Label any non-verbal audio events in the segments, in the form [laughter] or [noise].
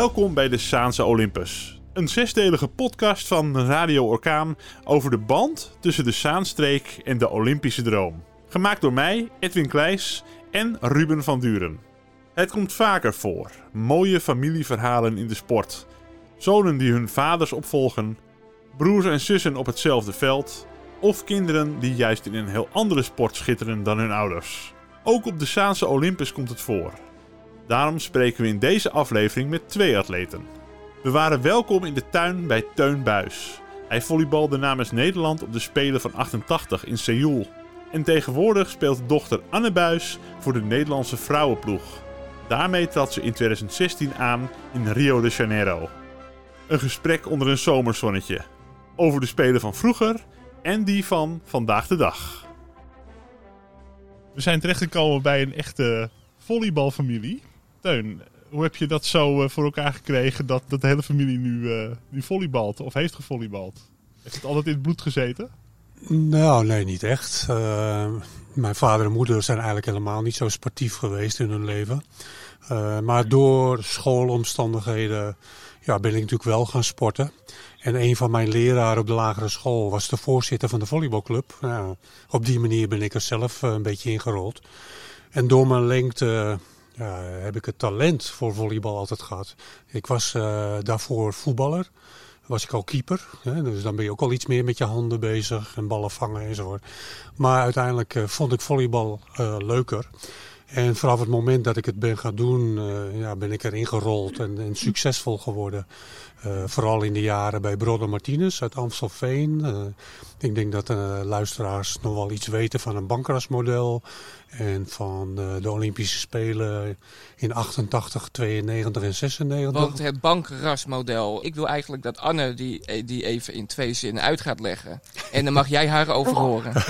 Welkom bij de Saanse Olympus. Een zesdelige podcast van Radio Orkaan over de band tussen de Zaanstreek en de Olympische droom. Gemaakt door mij, Edwin Kleijs en Ruben van Duren. Het komt vaker voor. Mooie familieverhalen in de sport. Zonen die hun vaders opvolgen. Broers en zussen op hetzelfde veld. Of kinderen die juist in een heel andere sport schitteren dan hun ouders. Ook op de Saanse Olympus komt het voor. Daarom spreken we in deze aflevering met twee atleten. We waren welkom in de tuin bij Teun Buis. Hij volleybalde namens Nederland op de Spelen van 88 in Seoul. En tegenwoordig speelt dochter Anne Buis voor de Nederlandse vrouwenploeg. Daarmee trad ze in 2016 aan in Rio de Janeiro. Een gesprek onder een zomerzonnetje. Over de Spelen van vroeger en die van vandaag de dag. We zijn terechtgekomen bij een echte volleybalfamilie. Teun, hoe heb je dat zo eh, voor elkaar gekregen dat, dat de hele familie nu, uh, nu volleybalt of heeft gevolleybald? Heeft het altijd in het bloed gezeten? Nou, nee, niet echt. Uh, mijn vader en moeder zijn eigenlijk helemaal niet zo sportief geweest in hun leven. Maar door schoolomstandigheden ja, ben ik natuurlijk wel gaan sporten. En een van mijn leraren op de lagere school was de voorzitter van de volleybalclub. Nou, op die manier ben ik er zelf een beetje ingerold. En door mijn lengte ja, heb ik het talent voor volleybal altijd gehad. Ik was uh, daarvoor voetballer. Was ik al keeper. Hè, dus dan ben je ook al iets meer met je handen bezig en ballen vangen enzovoort. Maar uiteindelijk uh, vond ik volleybal uh, leuker. En vanaf het moment dat ik het ben gaan doen, uh, ja, ben ik erin gerold en, en succesvol geworden. Uh, vooral in de jaren bij Brodder Martinez uit Amstelveen. Uh, ik denk dat de luisteraars nog wel iets weten van een bankrasmodel. En van de Olympische Spelen in 88, 92 en 96. Want het bankrasmodel. Ik wil eigenlijk dat Anne die, die even in twee zinnen uit gaat leggen. En dan mag jij haar over horen. [laughs]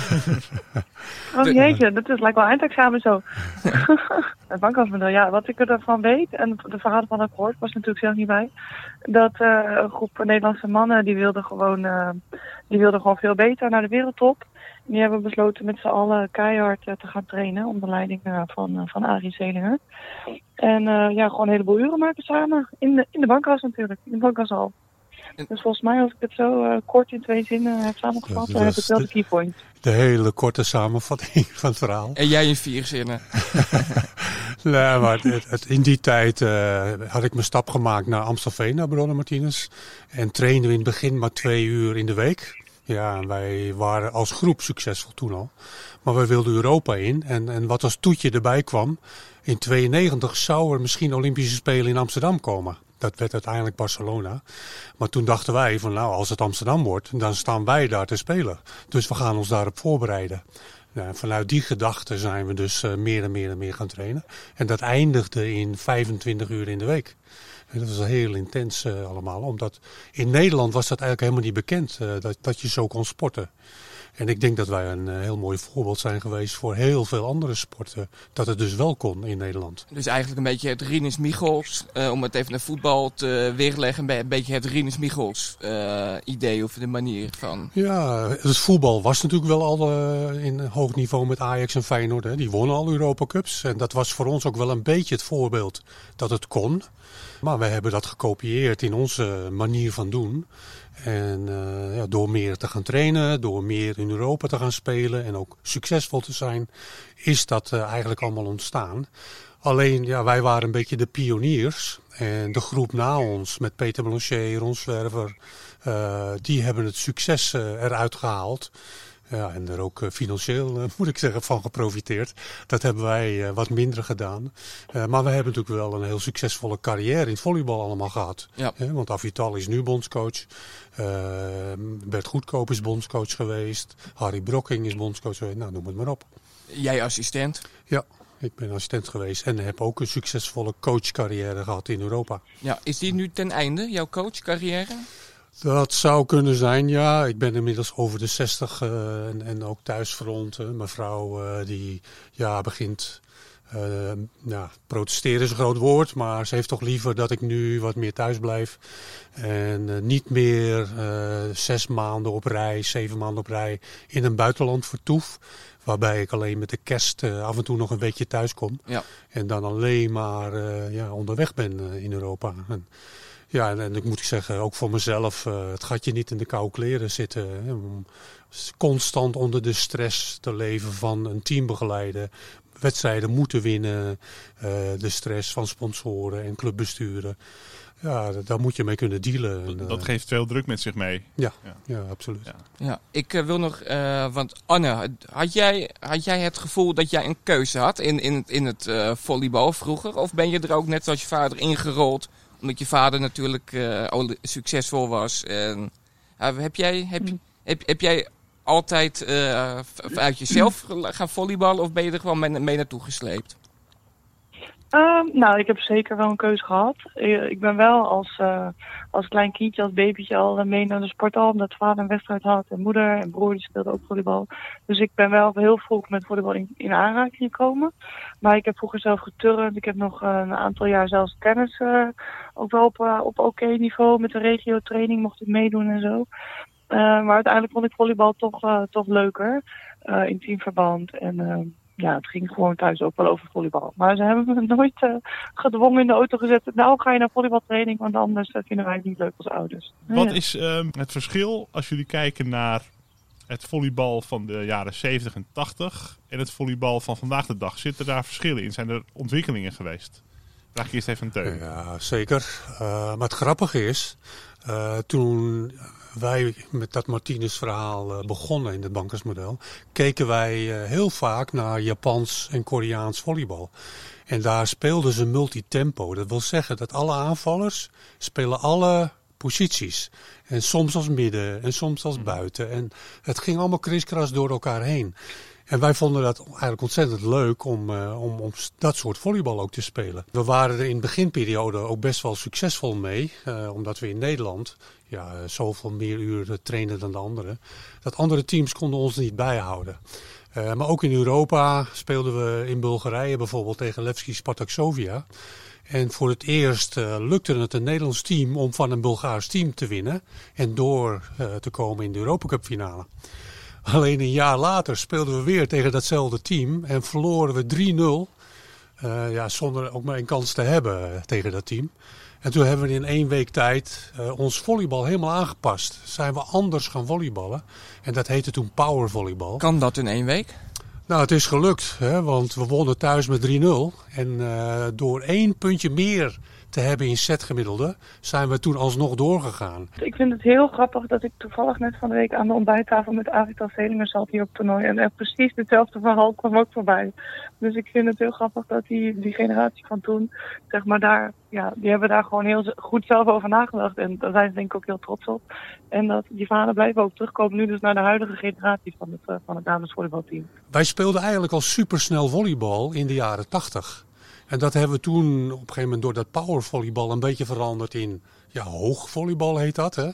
Oh jeetje, dat is lijkt wel eindexamen zo. [laughs] [laughs] het bankrasmodel, ja, wat ik ervan weet en de verhalen van heb gehoord, was natuurlijk zelf niet bij. Dat uh, een groep Nederlandse mannen die wilden gewoon, uh, die wilden gewoon veel beter naar de wereldtop. Die hebben besloten met z'n allen keihard uh, te gaan trainen onder leiding van, van Arie Zelinger. En ja, gewoon een heleboel uren maken samen. In de, in de bankras natuurlijk, in de bankrashal. Dus volgens mij, als ik het zo uh, kort in twee zinnen heb samengevat, dan heb ik wel de keypoint. De hele korte samenvatting [laughs] van het verhaal. En jij in vier zinnen. [laughs] nee, maar het, het, in die tijd uh, had ik mijn stap gemaakt naar Amstelveen, naar Bronne Martinez. En trainden we in het begin maar twee uur in de week. Ja, wij waren als groep succesvol toen al. Maar we wilden Europa in. En, en wat als toetje erbij kwam, in 92 zou er misschien Olympische Spelen in Amsterdam komen. Dat werd uiteindelijk Barcelona. Maar toen dachten wij van nou, als het Amsterdam wordt, dan staan wij daar te spelen. Dus we gaan ons daarop voorbereiden. Nou, vanuit die gedachte zijn we dus uh, meer en meer en meer gaan trainen. En dat eindigde in 25 uur in de week. En dat was heel intens uh, allemaal. Omdat in Nederland was dat eigenlijk helemaal niet bekend uh, dat, dat je zo kon sporten. En ik denk dat wij een uh, heel mooi voorbeeld zijn geweest voor heel veel andere sporten. Dat het dus wel kon in Nederland. Dus eigenlijk een beetje het Rinus Michels, uh, om het even naar voetbal te weerleggen. Een beetje het Rinus Michels uh, idee of de manier van. Ja, het voetbal was natuurlijk wel al in hoog niveau met Ajax en Feyenoord. Hè. Die wonnen al Europa Cups. En dat was voor ons ook wel een beetje het voorbeeld dat het kon. Maar wij hebben dat gekopieerd in onze manier van doen. En uh, ja, door meer te gaan trainen, door meer in Europa te gaan spelen en ook succesvol te zijn, is dat uh, eigenlijk allemaal ontstaan. Alleen, ja, wij waren een beetje de pioniers. En de groep na ons, met Peter Blanchet, Ron Zwerver, uh, die hebben het succes eruit gehaald. Ja, en er ook financieel, uh, [laughs] moet ik zeggen, van geprofiteerd. Dat hebben wij uh, wat minder gedaan. Maar we hebben natuurlijk wel een heel succesvolle carrière in het volleybal allemaal gehad. Ja. want Avital is nu bondscoach. Bert Goedkoop is bondscoach geweest. Harry Brokking is bondscoach geweest. Nou, noem het maar op. Jij assistent? Ja. Ik ben assistent geweest en heb ook een succesvolle coachcarrière gehad in Europa. Ja, is die nu ten einde, jouw coachcarrière? Dat zou kunnen zijn, ja. Ik ben inmiddels over de 60 uh, en, en, ook thuisfront. Uh, mijn vrouw uh, die ja, begint Uh, nou, protesteren is een groot woord, maar ze heeft toch liever dat ik nu wat meer thuis blijf. En niet meer zes maanden op rij, zeven maanden op rij in een buitenland vertoef. Waarbij ik alleen met de kerst af en toe nog een weekje thuis kom. Ja. En dan alleen maar ja, onderweg ben in Europa. En, ja, en, en ik moet zeggen, ook voor mezelf, het gatje niet in de koude kleren zitten. Hè, om constant onder de stress te leven van een team begeleiden wedstrijden moeten winnen. Uh, de stress van sponsoren en clubbesturen. Ja, daar moet je mee kunnen dealen. Dat, dat geeft veel druk met zich mee. Ja, ja. ja absoluut. Ja. ja ik wil nog, uh, want Anne, had jij, had jij het gevoel dat jij een keuze had in, in, in het uh, volleybal vroeger? Of ben je er ook net zoals je vader ingerold, omdat je vader natuurlijk succesvol was? En, heb, jij, heb, heb, heb jij altijd uh, uit jezelf gaan volleyballen of ben je er gewoon mee, mee naartoe gesleept? Um, nou, ik heb zeker wel een keuze gehad. Ik ben wel als, uh, als klein kindje, als babytje al mee naar de sporthal. Omdat vader een wedstrijd had en moeder en broer die speelde ook volleybal. Dus ik ben wel heel vroeg met volleybal in, in aanraking gekomen. Maar ik heb vroeger zelf geturnd. Ik heb nog een aantal jaar zelfs tennis uh, ook wel op, op oké niveau. Met de regio training mocht ik meedoen en zo. Maar uiteindelijk vond ik volleybal toch, toch leuker in teamverband. En ja, het ging gewoon thuis ook wel over volleybal. Maar ze hebben me [laughs] nooit gedwongen in de auto gezet. Nou ga je naar volleybaltraining, want anders vinden wij het niet leuk als ouders. Wat ja. is ehm, het verschil als jullie kijken naar het volleybal van de jaren 70 en 80 en het volleybal van vandaag de dag? Zitten daar verschillen in? Zijn er ontwikkelingen geweest? Vraag ik eerst even een teun. Ja, zeker. maar het grappige is, toen wij met dat Martinez verhaal uh, begonnen in het bankersmodel, keken wij uh, heel vaak naar Japans en Koreaans volleybal. En daar speelden ze multitempo. Dat wil zeggen dat alle aanvallers spelen alle posities. En soms als midden en soms als buiten. En het ging allemaal kriskras door elkaar heen. En wij vonden dat eigenlijk ontzettend leuk om, uh, om, om dat soort volleybal ook te spelen. We waren er in de beginperiode ook best wel succesvol mee. Uh, omdat we in Nederland ja, zoveel meer uren trainen dan de anderen. Dat andere teams konden ons niet bijhouden. Maar ook in Europa speelden we in Bulgarije bijvoorbeeld tegen Levski Spartak Sofia. En voor het eerst lukte het een Nederlands team om van een Bulgaars team te winnen. En door te komen in de Europa Cup finale. Alleen een jaar later speelden we weer tegen datzelfde team en verloren we 3-0. ja, zonder ook maar een kans te hebben tegen dat team. En toen hebben we in één week tijd uh, ons volleybal helemaal aangepast. Zijn we anders gaan volleyballen. En dat heette toen powervolleybal. Kan dat in één week? Nou, het is gelukt, hè, want we wonnen thuis met 3-0. En uh, door één puntje meer te hebben in setgemiddelde, zijn we toen alsnog doorgegaan. Ik vind het heel grappig dat ik toevallig net van de week aan de ontbijttafel met Avital Selinger zat hier op toernooi. En er precies hetzelfde verhaal kwam ook voorbij. Dus ik vind het heel grappig dat die, die generatie van toen, zeg maar daar, ja, die hebben daar gewoon heel goed zelf over nagedacht. En daar zijn ze denk ik ook heel trots op. En dat die vader blijven ook terugkomen nu dus naar de huidige generatie van het, uh, van het damesvolleybalteam. Wij speelden eigenlijk al supersnel volleybal in de jaren tachtig. En dat hebben we toen op een gegeven moment door dat powervolleybal een beetje veranderd in ja, hoogvolleybal heet dat. Hè?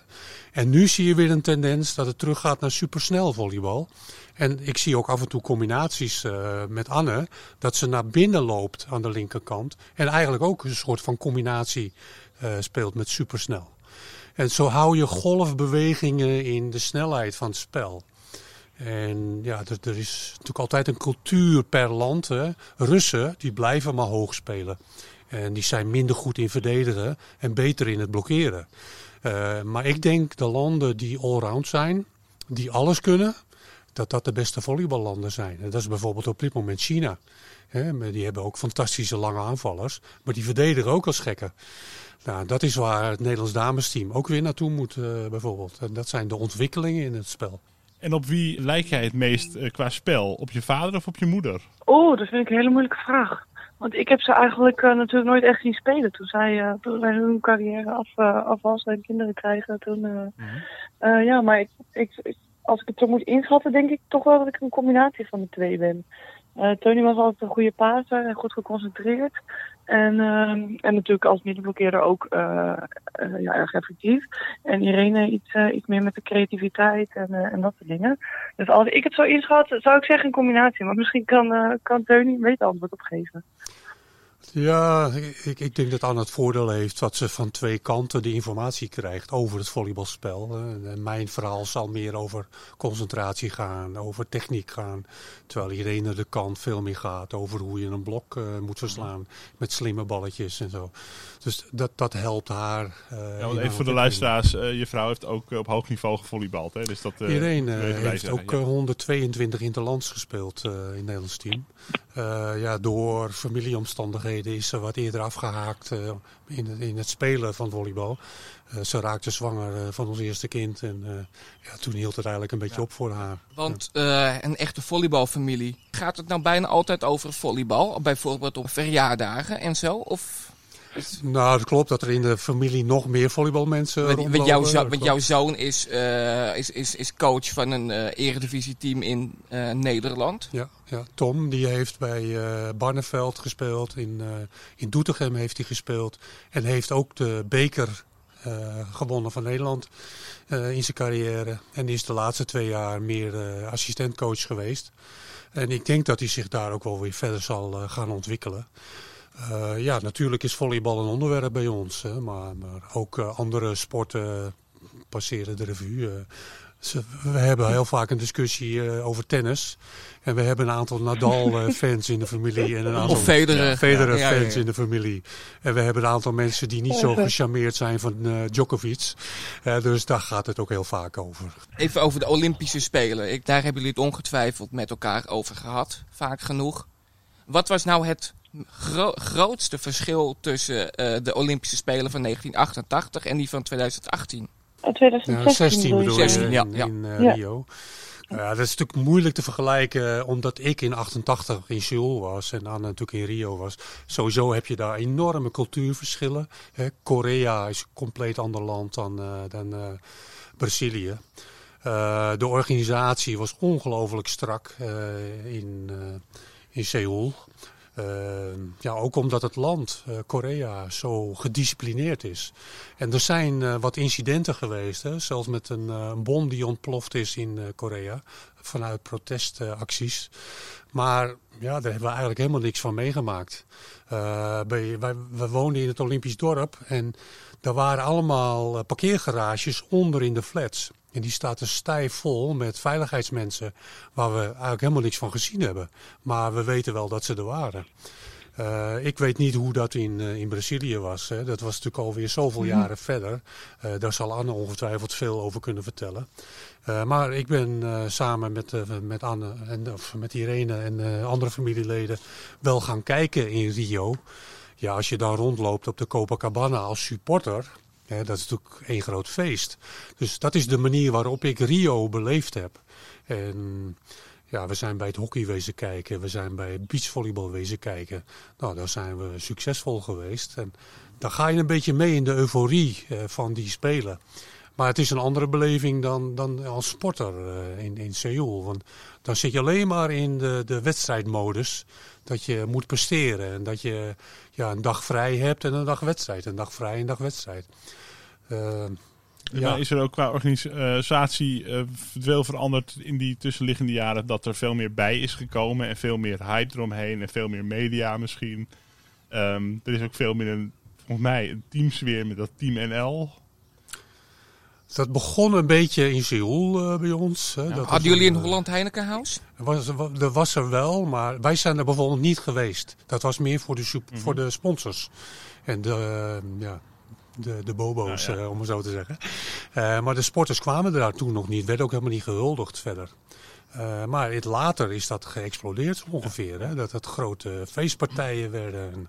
En nu zie je weer een tendens dat het teruggaat naar supersnel volleybal. En ik zie ook af en toe combinaties uh, met Anne, dat ze naar binnen loopt aan de linkerkant. En eigenlijk ook een soort van combinatie uh, speelt met supersnel. En zo hou je golfbewegingen in de snelheid van het spel. En ja, er, is natuurlijk altijd een cultuur per land. Hè. Russen, die blijven maar hoog spelen. En die zijn minder goed in verdedigen en beter in het blokkeren. Uh, maar ik denk de landen die allround zijn, die alles kunnen, dat dat de beste volleyballanden zijn. En dat is bijvoorbeeld op dit moment China. Die hebben ook fantastische lange aanvallers, maar die verdedigen ook als gekken. Nou, dat is waar het Nederlands damesteam ook weer naartoe moet, uh, bijvoorbeeld. En dat zijn de ontwikkelingen in het spel. En op wie lijk jij het meest uh, qua spel? Op je vader of op je moeder? Oh, dat vind ik een hele moeilijke vraag. Want ik heb ze eigenlijk uh, natuurlijk nooit echt zien spelen. Toen zij, uh, toen zij hun carrière af, af was en kinderen krijgen. Toen, mm -hmm. ja, maar ik, ik, ik, als ik het zo moet inschatten, denk ik toch wel dat ik een combinatie van de twee ben. Tony was altijd een goede paser en goed geconcentreerd. En, ehm, en natuurlijk als middenblokkeerder ook ja, erg effectief. En Irene iets, iets meer met de creativiteit en, en dat soort dingen. Dus als ik het zo inschat, zou ik zeggen een combinatie. Maar misschien kan, kan Tony een beter antwoord op geven. Ja, ik, ik denk dat Anne het voordeel heeft dat ze van twee kanten de informatie krijgt over het volleybalspel. En mijn verhaal zal meer over concentratie gaan, over techniek gaan. Terwijl Irene de kant veel meer gaat over hoe je een blok uh, moet verslaan met slimme balletjes en zo. Dus dat, dat helpt haar. Uh, ja, even voor de luisteraars, uh, je vrouw heeft ook op hoog niveau gevolleybald. Hè? Dus dat, Irene heeft ook ja. 122 interlands gespeeld in het Nederlands team. ja, door familieomstandigheden is ze wat eerder afgehaakt in, het, in het spelen van volleybal. ze raakte zwanger van ons eerste kind en ja, toen hield het eigenlijk een beetje op voor haar. Want een echte volleybalfamilie, gaat het nou bijna altijd over volleybal? Bijvoorbeeld op verjaardagen en zo? Of... Nou, het klopt dat er in de familie nog meer volleybalmensen want, rondlopen. Want jouw, zo, want jouw zoon is, uh, is, is, is coach van een uh, eredivisieteam in uh, Nederland. Ja, ja, Tom die heeft bij Barneveld gespeeld. In, in Doetinchem heeft hij gespeeld. En heeft ook de beker gewonnen van Nederland in zijn carrière. En is de laatste twee jaar meer assistentcoach geweest. En ik denk dat hij zich daar ook wel weer verder zal gaan ontwikkelen. Uh, ja, natuurlijk is volleybal een onderwerp bij ons. Hè, maar, maar ook uh, andere sporten passeren de revue. Uh, ze, we hebben heel vaak een discussie over tennis. En we hebben een aantal Nadal-fans in de familie. En een aantal of Federer. Federer ja, in de familie. En we hebben een aantal mensen die niet zo gecharmeerd zijn van Djokovic. dus daar gaat het ook heel vaak over. Even over de Olympische Spelen. Ik, daar hebben jullie het ongetwijfeld met elkaar over gehad. Vaak genoeg. Wat was nou het gro grootste verschil tussen uh, de Olympische Spelen van 1988 en die van 2018? Oh, 2016 ja, 16 bedoel je, 16, in, ja, in uh, ja. Rio. Ja, dat is natuurlijk moeilijk te vergelijken, omdat ik in 88 in Seoul was en Anne natuurlijk in Rio was. Sowieso heb je daar enorme cultuurverschillen. Hè. Korea is een compleet ander land dan, uh, dan uh, Brazilië. Uh, de organisatie was ongelooflijk strak in, in Seoul. Uh, ja, ook omdat het land, uh, Korea, zo gedisciplineerd is. En er zijn uh, wat incidenten geweest, hè, zelfs met een, een bom die ontploft is in Korea, vanuit protestacties. maar ja, daar hebben we eigenlijk helemaal niks van meegemaakt. We woonden in het Olympisch dorp en daar waren allemaal parkeergarages onder in de flats. En die staat er stijf vol met veiligheidsmensen waar we eigenlijk helemaal niks van gezien hebben. Maar we weten wel dat ze er waren. Uh, ik weet niet hoe dat in, uh, in Brazilië was. Hè. Dat was natuurlijk alweer zoveel mm -hmm. jaren verder. Uh, daar zal Anne ongetwijfeld veel over kunnen vertellen. maar ik ben samen met, met Anne en of met Irene en andere familieleden wel gaan kijken in Rio. Ja, als je dan rondloopt op de Copacabana als supporter, dat is natuurlijk één groot feest. Dus dat is de manier waarop ik Rio beleefd heb. En ja, we zijn bij het hockey wezen kijken, we zijn bij het beachvolleybal wezen kijken. Nou, daar zijn we succesvol geweest. En dan ga je een beetje mee in de euforie eh, van die spelen. Maar het is een andere beleving dan, dan als sporter uh, in, in Seoul. Want dan zit je alleen maar in de, de wedstrijdmodus. Dat je moet presteren. En dat je ja, een dag vrij hebt en een dag wedstrijd. Een dag vrij en een dag wedstrijd. Uh, ja. is er ook qua organisatie uh, veel veranderd in die tussenliggende jaren? Dat er veel meer bij is gekomen en veel meer hype eromheen en veel meer media misschien. Um, er is ook veel meer een, volgens mij, een teamsfeer met dat Team NL. Dat begon een beetje in Seoul uh, bij ons. Hè. Ja, dat hadden jullie een Holland Heinekenhuis? Was, er was er wel, maar wij zijn er bijvoorbeeld niet geweest. Dat was meer voor de, mm -hmm. voor de sponsors. En de, uh, ja, de, de bobo's, nou ja. uh, om het zo te zeggen. Uh, maar de sporters kwamen daar toen nog niet. Werd ook helemaal niet gehuldigd verder. Uh, maar het, later is dat geëxplodeerd ongeveer. Hè? Dat het grote feestpartijen werden. En,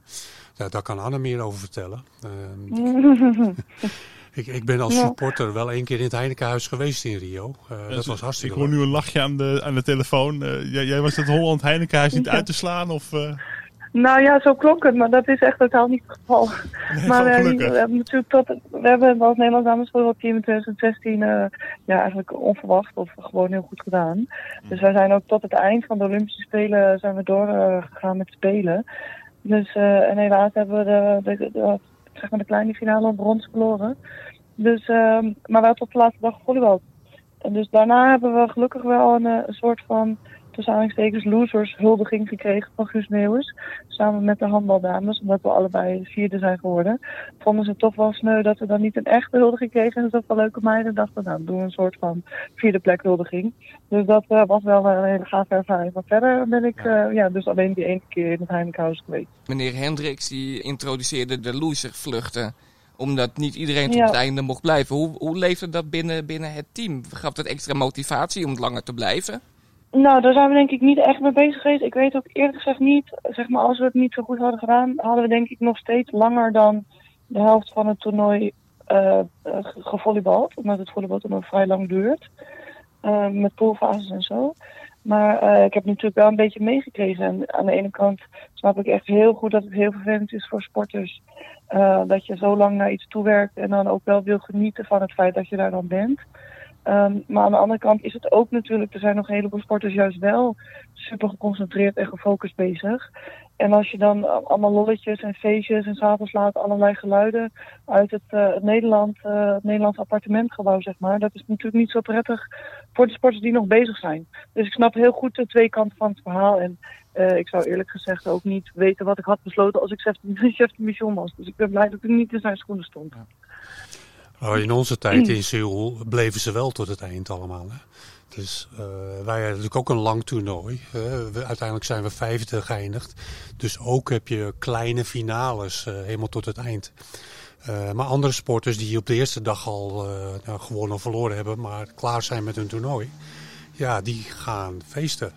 ja, daar kan Anne meer over vertellen. [laughs] Ik, ik ben als ja. supporter wel één keer in het Heinekenhuis geweest in Rio. Uh, dat was hartstikke Ik hoor nu een lachje aan de, aan de telefoon. Uh, jij, jij, was het Holland Heinekenhuis niet ja. uit te slaan? Of, uh... Nou ja, zo klonk het, maar dat is echt totaal niet het geval. Nee, [laughs] maar eh, gelukkig. we hebben natuurlijk tot, we hebben als Nederlands damesvoetbalteam in 2016 eh, ja, eigenlijk onverwacht of gewoon heel goed gedaan. Dus wij zijn ook tot het eind van de Olympische Spelen zijn we doorgegaan met spelen. Dus eh, en helaas hebben we de, de, de, zeg maar de kleine finale op brons verloren. Dus, ehm, maar wel tot de laatste dag volleybal. En dus daarna hebben we gelukkig wel een, eh, een soort van tussen aanhalingstekens losers huldiging gekregen van Guus Meeuwis. Samen met de handbaldames, omdat we allebei vierde zijn geworden. Vonden ze toch wel sneu dat we dan niet een echte huldiging kregen. En zoveel leuke meiden dachten, nou, doen we een soort van vierde plek huldiging. Dus dat eh, was wel een hele gave ervaring. Maar verder ben ik eh, ja, dus alleen die ene keer in het Heinekenhuis geweest. Meneer Hendricks die introduceerde de loservluchten. Omdat niet iedereen tot Ja. het einde mocht blijven. Hoe, hoe leefde dat binnen, binnen het team? Gaf dat extra motivatie om langer te blijven? Nou, daar zijn we denk ik niet echt mee bezig geweest. Ik weet ook eerlijk gezegd niet, zeg maar, als we het niet zo goed hadden gedaan, hadden we denk ik nog steeds langer dan de helft van het toernooi ge- gevolleybald. Omdat het volleybaltoernooi vrij lang duurt. Eh, met poolfases en zo. Maar eh, ik heb natuurlijk wel een beetje meegekregen. En aan de ene kant snap ik echt heel goed dat het heel vervelend is voor sporters. eh, dat je zo lang naar iets toewerkt en dan ook wel wil genieten van het feit dat je daar dan bent. Ehm, maar aan de andere kant is het ook natuurlijk, er zijn nog een heleboel sporters juist wel super geconcentreerd en gefocust bezig. En als je dan allemaal lolletjes en feestjes en s'avonds laat allerlei geluiden uit het, eh, het, Nederland, eh, Nederlands appartementgebouw, zeg maar. Dat is natuurlijk niet zo prettig voor de sporters die nog bezig zijn. Dus ik snap heel goed de twee kanten van het verhaal. En eh, ik zou eerlijk gezegd ook niet weten wat ik had besloten als ik chef de mission was. Dus ik ben blij dat ik niet in zijn schoenen stond. Nou, in onze tijd [clears throat] in Seoul bleven ze wel tot het eind allemaal. Hè? Dus eh, wij hadden natuurlijk ook een lang toernooi. we, uiteindelijk zijn we vijfde geëindigd. Dus ook heb je kleine finales eh, helemaal tot het eind. Eh, maar andere sporters die op de eerste dag al nou, gewonnen of verloren hebben, maar klaar zijn met hun toernooi. Ja, die gaan feesten.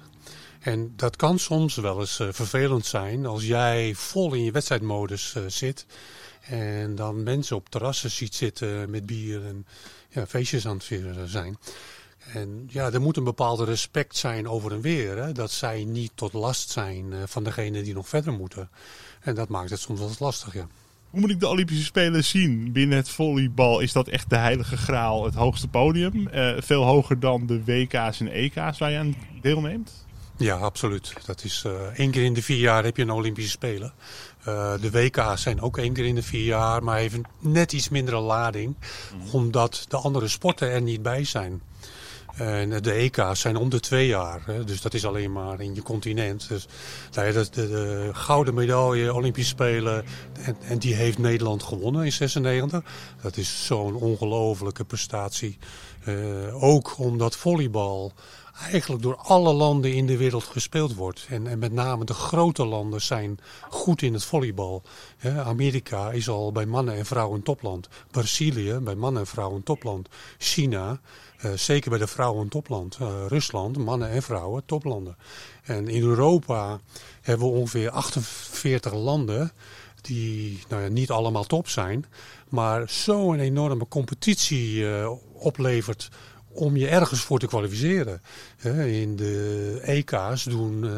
En dat kan soms wel eens vervelend zijn als jij vol in je wedstrijdmodus zit. En dan mensen op terrassen ziet zitten met bier en ja, feestjes aan het vieren zijn. En ja, er moet een bepaalde respect zijn over en weer. Hè? Dat zij niet tot last zijn eh, van degene die nog verder moeten. En dat maakt het soms wel lastig, ja. Hoe moet ik de Olympische Spelen zien? Binnen het volleybal is dat echt de heilige graal, het hoogste podium. Eh, veel hoger dan de WK's en EK's waar je aan deelneemt. Ja, absoluut. Dat is eh, één keer in de vier jaar heb je een Olympische Spelen. Eh, de WK's zijn ook één keer in de vier jaar, maar even net iets mindere lading. Omdat de andere sporten er niet bij zijn. En de EK's zijn om de twee jaar. Hè, dus dat is alleen maar in je continent. Dus nou de, de, de gouden medaille Olympische Spelen. En, en die heeft Nederland gewonnen in 96. Dat is zo'n ongelofelijke prestatie. Eh, ook omdat volleybal eigenlijk door alle landen in de wereld gespeeld wordt. En, en met name de grote landen zijn goed in het volleybal. Amerika is al bij mannen en vrouwen topland. Brazilië bij mannen en vrouwen topland. China, eh, zeker bij de vrouwen topland. Eh, Rusland, mannen en vrouwen toplanden. En in Europa hebben we ongeveer 48 landen die nou ja, niet allemaal top zijn, maar zo'n enorme competitie eh, oplevert om je ergens voor te kwalificeren. In de EK's doen eh,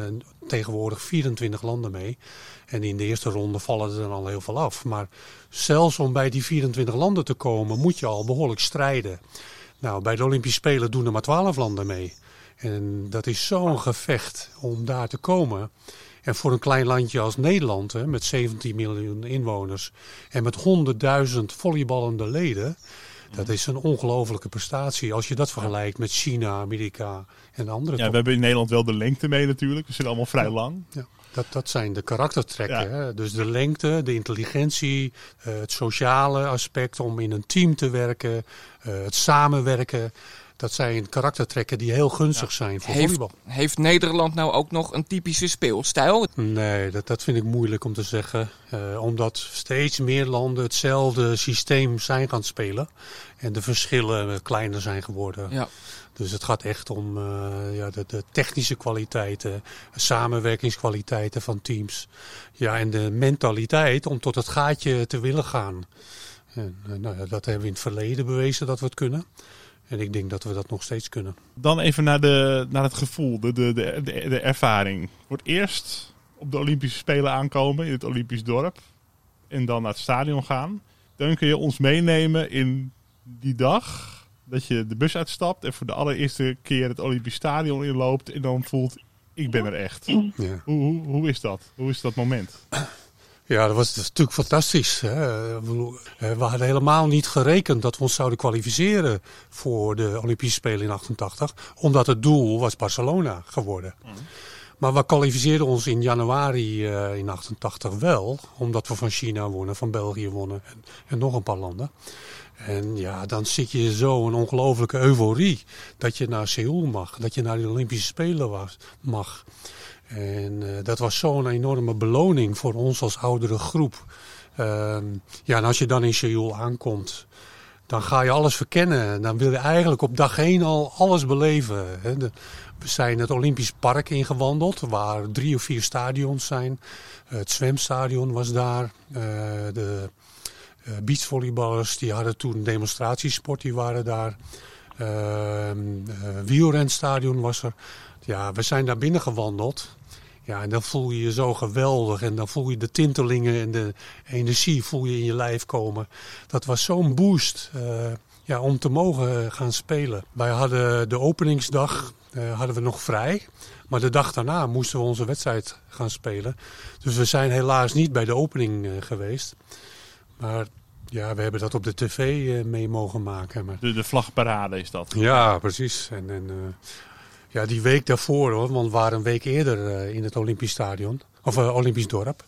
tegenwoordig 24 landen mee. En in de eerste ronde vallen er dan al heel veel af. Maar zelfs om bij die 24 landen te komen, moet je al behoorlijk strijden. Nou, bij de Olympische Spelen doen er maar 12 landen mee. En dat is zo'n gevecht om daar te komen. En voor een klein landje als Nederland, hè, met 17 miljoen inwoners en met 100.000 volleyballende leden, dat is een ongelofelijke prestatie. Als je dat vergelijkt met China, Amerika en andere Ja, we hebben in Nederland wel de lengte mee natuurlijk. We zijn allemaal vrij lang. ja, dat, dat zijn de karaktertrekken. Ja. Hè? Dus de lengte, de intelligentie, eh, het sociale aspect om in een team te werken, eh, het samenwerken. Dat zijn karaktertrekken die heel gunstig zijn voor Heeft, volleybal. heeft Nederland nou ook nog een typische speelstijl? Nee, dat, dat vind ik moeilijk om te zeggen. Eh, omdat steeds meer landen hetzelfde systeem zijn gaan spelen. En de verschillen kleiner zijn geworden. Ja. Dus het gaat echt om eh, ja, de, de technische kwaliteiten, samenwerkingskwaliteiten van teams. Ja, en de mentaliteit om tot het gaatje te willen gaan. En, eh, nou ja, dat hebben we in het verleden bewezen dat we het kunnen. En ik denk dat we dat nog steeds kunnen. Dan even naar, de, naar het gevoel, de, de, de, de, ervaring. Voor het eerst op de Olympische Spelen aankomen in het Olympisch dorp. En dan naar het stadion gaan. Dan kun je ons meenemen in die dag dat je de bus uitstapt en voor de allereerste keer het Olympisch Stadion inloopt en dan voelt, ik ben er echt. Ja. Hoe, hoe, hoe is dat? Hoe is dat moment? Ja, dat was, dat natuurlijk fantastisch. Hè. We hadden helemaal niet gerekend dat we ons zouden kwalificeren voor de Olympische Spelen in 88. Omdat het doel was Barcelona geworden. Maar we kwalificeerden ons in januari eh, in 88 wel. Omdat we van China wonnen, van België wonnen en, en nog een paar landen. En ja, dan zit je zo een ongelofelijke euforie dat je naar Seoul mag. Dat je naar de Olympische Spelen was, mag. En eh, dat was zo'n enorme beloning voor ons als oudere groep. Ehm, ja, en als je dan in Seoul aankomt, dan ga je alles verkennen. Dan wil je eigenlijk op dag één al alles beleven. Hè. We zijn het Olympisch Park ingewandeld, waar drie of vier stadions zijn. Het zwemstadion was daar. Eh, de eh, beachvolleyballers die hadden toen demonstratiesport, die waren daar. Eh, wielrenstadion was er. Ja, we zijn daar binnen gewandeld. Ja, en dan voel je je zo geweldig. En dan voel je de tintelingen en de energie voel je in je lijf komen. Dat was zo'n boost eh, ja, om te mogen gaan spelen. Wij hadden de openingsdag eh, hadden we nog vrij. Maar de dag daarna moesten we onze wedstrijd gaan spelen. Dus we zijn helaas niet bij de opening eh, geweest. Maar ja, we hebben dat op de tv eh, mee mogen maken. Maar De, de vlagparade is dat. ja, precies. En, en eh, ja, die week daarvoor, hoor, want we waren een week eerder eh, in het Olympisch Stadion, of eh, Olympisch dorp.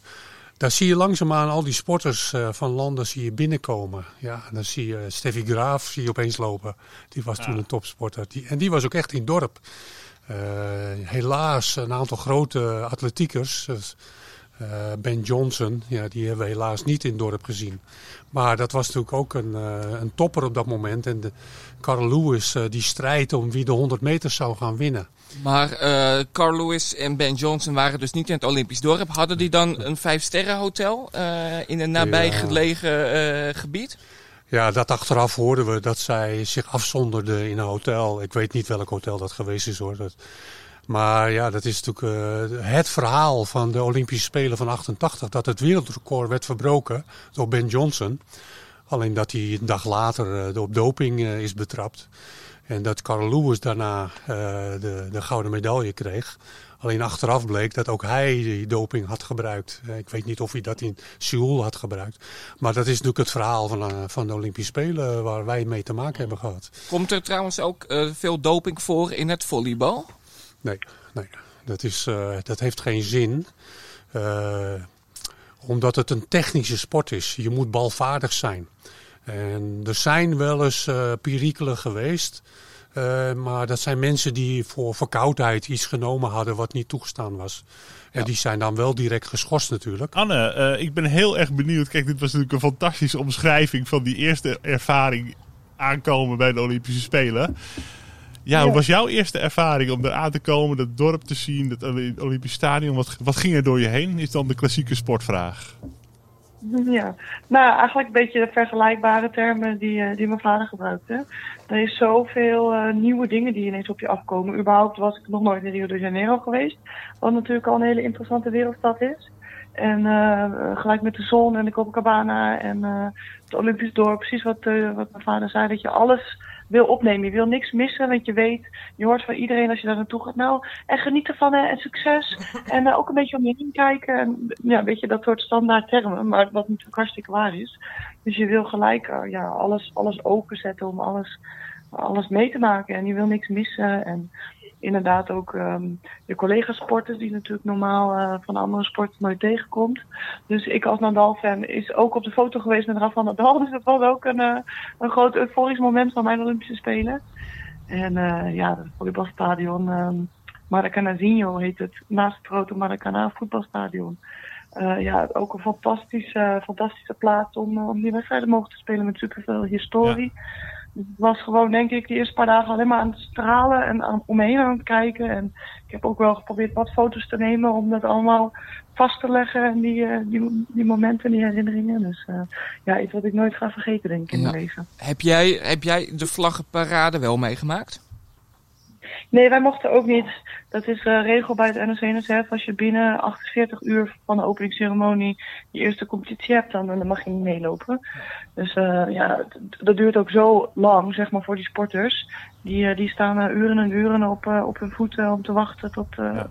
Daar zie je langzaamaan al die sporters eh, van landen zie je binnenkomen. Ja, en dan zie je Steffi Graaf zie je opeens lopen. Die was toen een topsporter. Die, en die was ook echt in het dorp. Helaas een aantal grote atletiekers. dus, eh, ben Johnson, ja, die hebben we helaas niet in het dorp gezien. Maar dat was natuurlijk ook een, eh, een topper op dat moment. En de, Carl Lewis eh, die strijdt om wie de 100 meter zou gaan winnen. Maar Carl Lewis en Ben Johnson waren dus niet in het Olympisch dorp. Hadden die dan een vijfsterrenhotel in een nabijgelegen gebied? Ja, dat achteraf hoorden we dat zij zich afzonderde in een hotel. Ik weet niet welk hotel dat geweest is hoor. Dat, maar ja, dat is natuurlijk eh, het verhaal van de Olympische Spelen van 88. Dat het wereldrecord werd verbroken door Ben Johnson. Alleen dat hij een dag later eh, op doping eh, is betrapt. En dat Carl Lewis daarna de, de gouden medaille kreeg. Alleen achteraf bleek dat ook hij die doping had gebruikt. Ik weet niet of hij dat in Seoul had gebruikt. Maar dat is natuurlijk het verhaal van, van de Olympische Spelen waar wij mee te maken hebben gehad. Komt er trouwens ook veel doping voor in het volleybal? Nee, nee dat, is, eh, dat heeft geen zin. Eh, omdat het een technische sport is. Je moet balvaardig zijn. En er zijn wel eens eh perikelen geweest. maar dat zijn mensen die voor verkoudheid iets genomen hadden wat niet toegestaan was. En Ja. die zijn dan wel direct geschorst natuurlijk. Anne, ik ben heel erg benieuwd. Kijk, dit was natuurlijk een fantastische omschrijving van die eerste ervaring aankomen bij de Olympische Spelen. Ja, hoe was jouw eerste ervaring om daar aan te komen, dat dorp te zien, dat Olympisch Stadion? Wat, wat ging er door je heen? Is dan de klassieke sportvraag. Ja, nou eigenlijk een beetje de vergelijkbare termen die, eh, die mijn vader gebruikte. Er is zoveel eh, nieuwe dingen die ineens op je afkomen. Überhaupt was ik nog nooit in Rio de Janeiro geweest. Wat natuurlijk al een hele interessante wereldstad is. En eh, gelijk met de zon en de Copacabana en het Olympisch dorp. Precies wat, wat mijn vader zei, dat je alles wil opnemen. Je wil niks missen, want je weet, je hoort van iedereen als je daar naartoe gaat. Nou, en geniet ervan hè, en succes. [laughs] En eh, ook een beetje om je heen kijken. En, ja, weet je, dat soort standaard termen, maar wat natuurlijk hartstikke waar is. Dus je wil gelijk eh, ja, alles, alles openzetten om alles, alles mee te maken. En je wil niks missen. En inderdaad ook ehm de collega-sporters die natuurlijk normaal eh, van andere sporten nooit tegenkomt. Dus ik als Nadal-fan is ook op de foto geweest met Rafa Nadal. [laughs] Dus dat was ook een, eh, een groot euforisch moment van mijn Olympische Spelen. En eh, ja, het volleybalstadion ehm Maracanazinho heet het. Naast het grote Maracana voetbalstadion. Ja, ook een fantastische, fantastische plaats om, om die wedstrijden mogen te spelen met superveel historie. Was gewoon, denk ik, de eerste paar dagen alleen maar aan het stralen en aan, om me heen aan het kijken. En ik heb ook wel geprobeerd wat foto's te nemen om dat allemaal vast te leggen. En die, eh, die, die momenten, die herinneringen. Dus eh, ja, iets wat ik nooit ga vergeten, denk ik, in mijn leven. Heb jij, heb jij de vlaggenparade wel meegemaakt? Nee, wij mochten ook niet. Dat is uh, regel bij het NOC-NSF. Als je binnen 48 uur van de openingsceremonie je eerste competitie hebt, dan, dan mag je niet meelopen. Dus uh, ja, dat duurt ook zo lang, zeg maar, voor die sporters. Die, uh, die staan uren en uren op, op hun voeten om te wachten tot ja.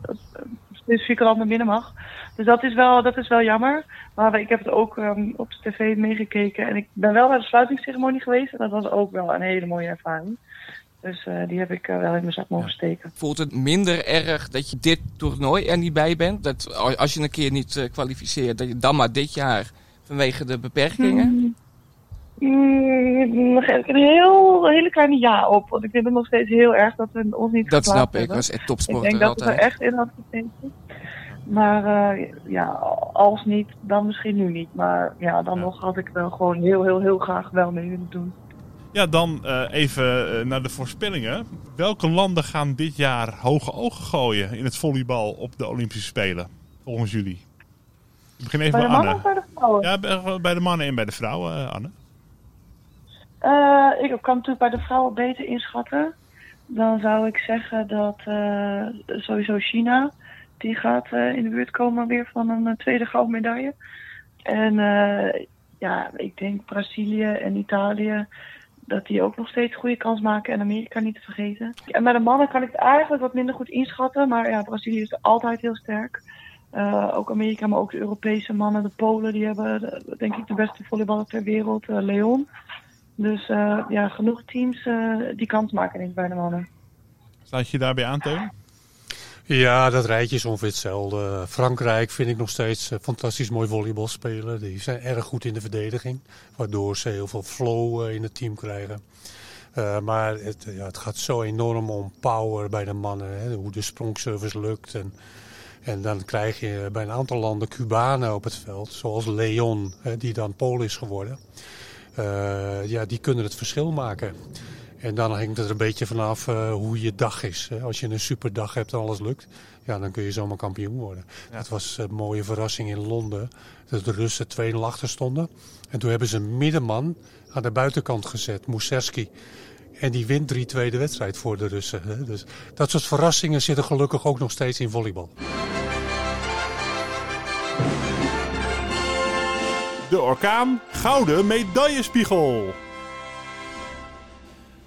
specifieke land naar binnen mag. Dus dat is wel, dat is wel jammer. Maar ik heb het ook um, op de tv meegekeken. En ik ben wel bij de sluitingsceremonie geweest. En dat was ook wel een hele mooie ervaring. Dus uh, die heb ik uh, wel in mijn zak mogen ja. steken. Voelt het minder erg dat je dit toernooi er niet bij bent? Dat als je een keer niet uh, kwalificeert, dat je dan maar dit jaar vanwege de beperkingen? Mm, een heel, hele kleine ja op. Want ik vind het nog steeds heel erg dat we ons niet Dat snap ik, was echt topsporter Ik denk dat het er echt in had gezeten. Maar uh, ja, als niet, dan misschien nu niet. Maar ja, dan ja. nog had ik wel gewoon heel, heel, heel graag wel mee willen doen. Ja, dan uh, even uh, naar de voorspellingen. Welke landen gaan dit jaar hoge ogen gooien in het volleybal op de Olympische Spelen? Volgens jullie. Ik begin even bij, bij Anne. bij de vrouwen? Ja, bij, bij, de mannen en bij de vrouwen, Anne. Uh, ik kan natuurlijk bij de vrouwen beter inschatten. Dan zou ik zeggen dat uh, sowieso China, die gaat uh, in de buurt komen weer van een tweede gouden medaille. En ja, ik denk Brazilië en Italië, dat die ook nog steeds goede kans maken. En Amerika niet te vergeten. En bij de mannen kan ik het eigenlijk wat minder goed inschatten. Maar ja, Brazilië is altijd heel sterk. Uh, ook Amerika, maar ook de Europese mannen, de Polen, die hebben de, denk ik de beste volleyballer ter wereld, uh, Leon. Dus uh, ja, genoeg teams die kans maken denk ik bij de mannen. Sluit je daarbij aan? Ja, dat rijtje is ongeveer hetzelfde. Frankrijk vind ik nog steeds fantastisch mooi volleybal spelen. Die zijn erg goed in de verdediging, waardoor ze heel veel flow in het team krijgen. Uh, maar het, ja, het gaat zo enorm om power bij de mannen. Hè, hoe de sprongservice lukt. En, en dan krijg je bij een aantal landen Cubanen op het veld. Zoals Leon, hè, die dan Pool is geworden. Ja, die kunnen het verschil maken. En dan hangt het er een beetje vanaf uh, hoe je dag is. Als je een superdag hebt en alles lukt, ja, dan kun je zomaar kampioen worden. Ja. Dat was een mooie verrassing in Londen. Dat de Russen 2-0 achter stonden. En toen hebben ze een middenman aan de buitenkant gezet, Muserski. En die wint 3-2 de wedstrijd voor de Russen. Hè? Dus dat soort verrassingen zitten gelukkig ook nog steeds in volleybal. De orkaan Gouden Medaillespiegel.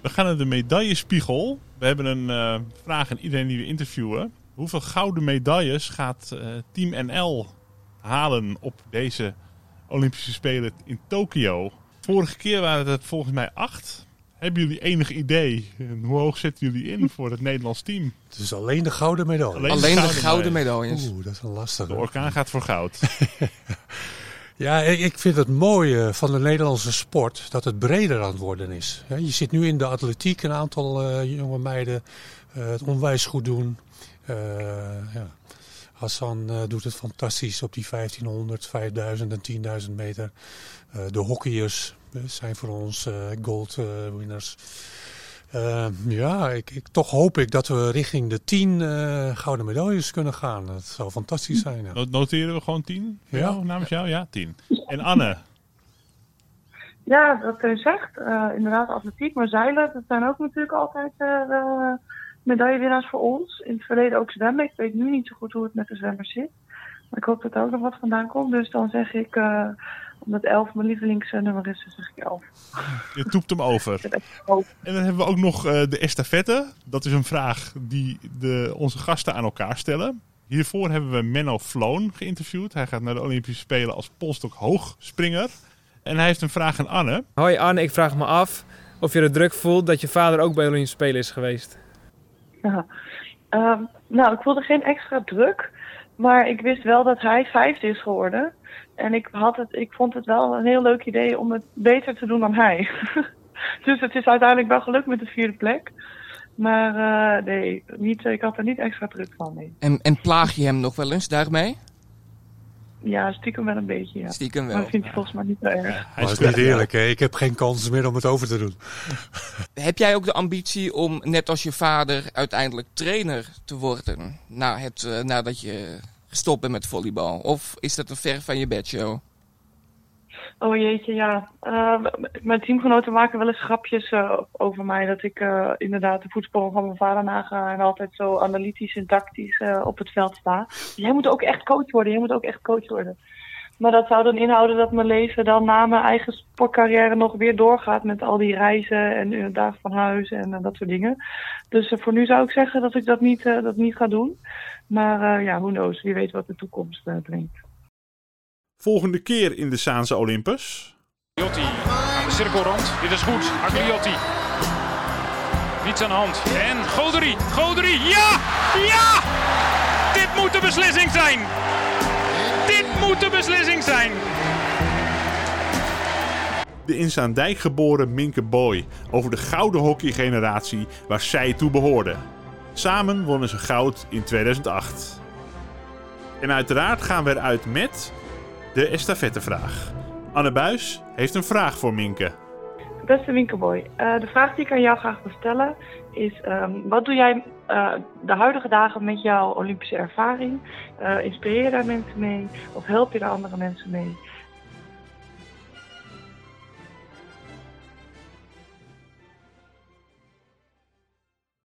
We gaan naar de medaillespiegel. We hebben een uh, vraag aan iedereen die we interviewen. Hoeveel gouden medailles gaat uh, Team NL halen op deze Olympische Spelen in Tokio? Vorige keer waren het volgens mij acht. Hebben jullie enig idee? En hoe hoog zetten jullie in [laughs] voor het Nederlands team? Het is alleen de gouden medaille. Alleen, alleen de gouden, gouden medailles. Oeh, dat is een lastige. De orkaan gaat voor goud. [laughs] Ja, ik vind het mooie van de Nederlandse sport dat het breder aan het worden is. Je ziet nu in de atletiek een aantal uh, jonge meiden uh, het onwijs goed doen. Ja. Hassan doet het fantastisch op die 1500, 5000 en 10.000 meter. de hockeyers zijn voor ons gold winners. Uh, ja, ik, ik, toch hoop ik dat we richting de tien uh, gouden medailles kunnen gaan. Dat zou fantastisch zijn. Ja. Noteren we gewoon tien? Ja. Jou, namens jou? Ja, tien. En Anne? Ja, dat u zegt. Uh, inderdaad, atletiek, maar zeilen, dat zijn ook natuurlijk altijd medaillewinnaars voor ons. In het verleden ook zwemmen. Ik weet nu niet zo goed hoe het met de zwemmers zit. Maar ik hoop dat er ook nog wat vandaan komt. Dus dan zeg ik omdat 11 mijn lievelingsnummer is, dus zeg ik 11. [laughs] Je toept hem over. En dan hebben we ook nog uh, de estafette. Dat is een vraag die de, onze gasten aan elkaar stellen. Hiervoor hebben we Menno Floon geïnterviewd. Hij gaat naar de Olympische Spelen als polstok hoogspringer. En hij heeft een vraag aan Anne. Hoi Anne, ik vraag me af of je er druk voelt dat je vader ook bij de Olympische Spelen is geweest. Ja. Um, nou, ik voelde geen extra druk. Maar ik wist wel dat hij vijfde is geworden. En ik, had het, ik vond het wel een heel leuk idee om het beter te doen dan hij. [laughs] dus het is uiteindelijk wel gelukt met de vierde plek. Maar uh, nee, niet, ik had er niet extra druk van. Nee. En, en plaag je hem nog wel eens daarmee? Ja, stiekem wel een beetje, ja. Stiekem wel. Maar dat vind je volgens mij niet zo erg. Ja, hij is niet eerlijk, hè? Ik heb geen kans meer om het over te doen. [laughs] heb jij ook de ambitie om, net als je vader, uiteindelijk trainer te worden? Na het, uh, nadat je gestopt bent met volleybal? Of is dat een ver van je bedshow? Oh jeetje, ja. Uh, mijn teamgenoten maken wel eens grapjes uh, over mij. Dat ik uh, inderdaad de voetbal van mijn vader naga en altijd zo analytisch en tactisch op het veld sta. Jij moet ook echt coach worden, jij moet ook echt coach worden. Maar dat zou dan inhouden dat mijn leven dan na mijn eigen sportcarrière nog weer doorgaat met al die reizen en dagen van huis en dat soort dingen. Dus voor nu zou ik zeggen dat ik dat niet, dat niet ga doen. Maar ja, who knows, wie weet wat de toekomst brengt. Volgende keer in de Saanse Olympus. Agliotti aan de cirkelrand. Dit is goed. Agliotti. Niets aan de hand. En Goderie. Goderie. Ja! Ja! Dit moet de beslissing zijn. Dit moet de beslissing zijn. De in Zaandijk geboren Minke Boy over de gouden hockeygeneratie waar zij toe behoorde. Samen wonnen ze goud in 2008. En uiteraard gaan we eruit met de estafettevraag. Anne Buis heeft een vraag voor Minke. Beste Minkeboy, uh, de vraag die ik aan jou graag wil stellen is: um, wat doe jij uh, de huidige dagen met jouw Olympische ervaring? Uh, inspireer je daar mensen mee of help je daar andere mensen mee?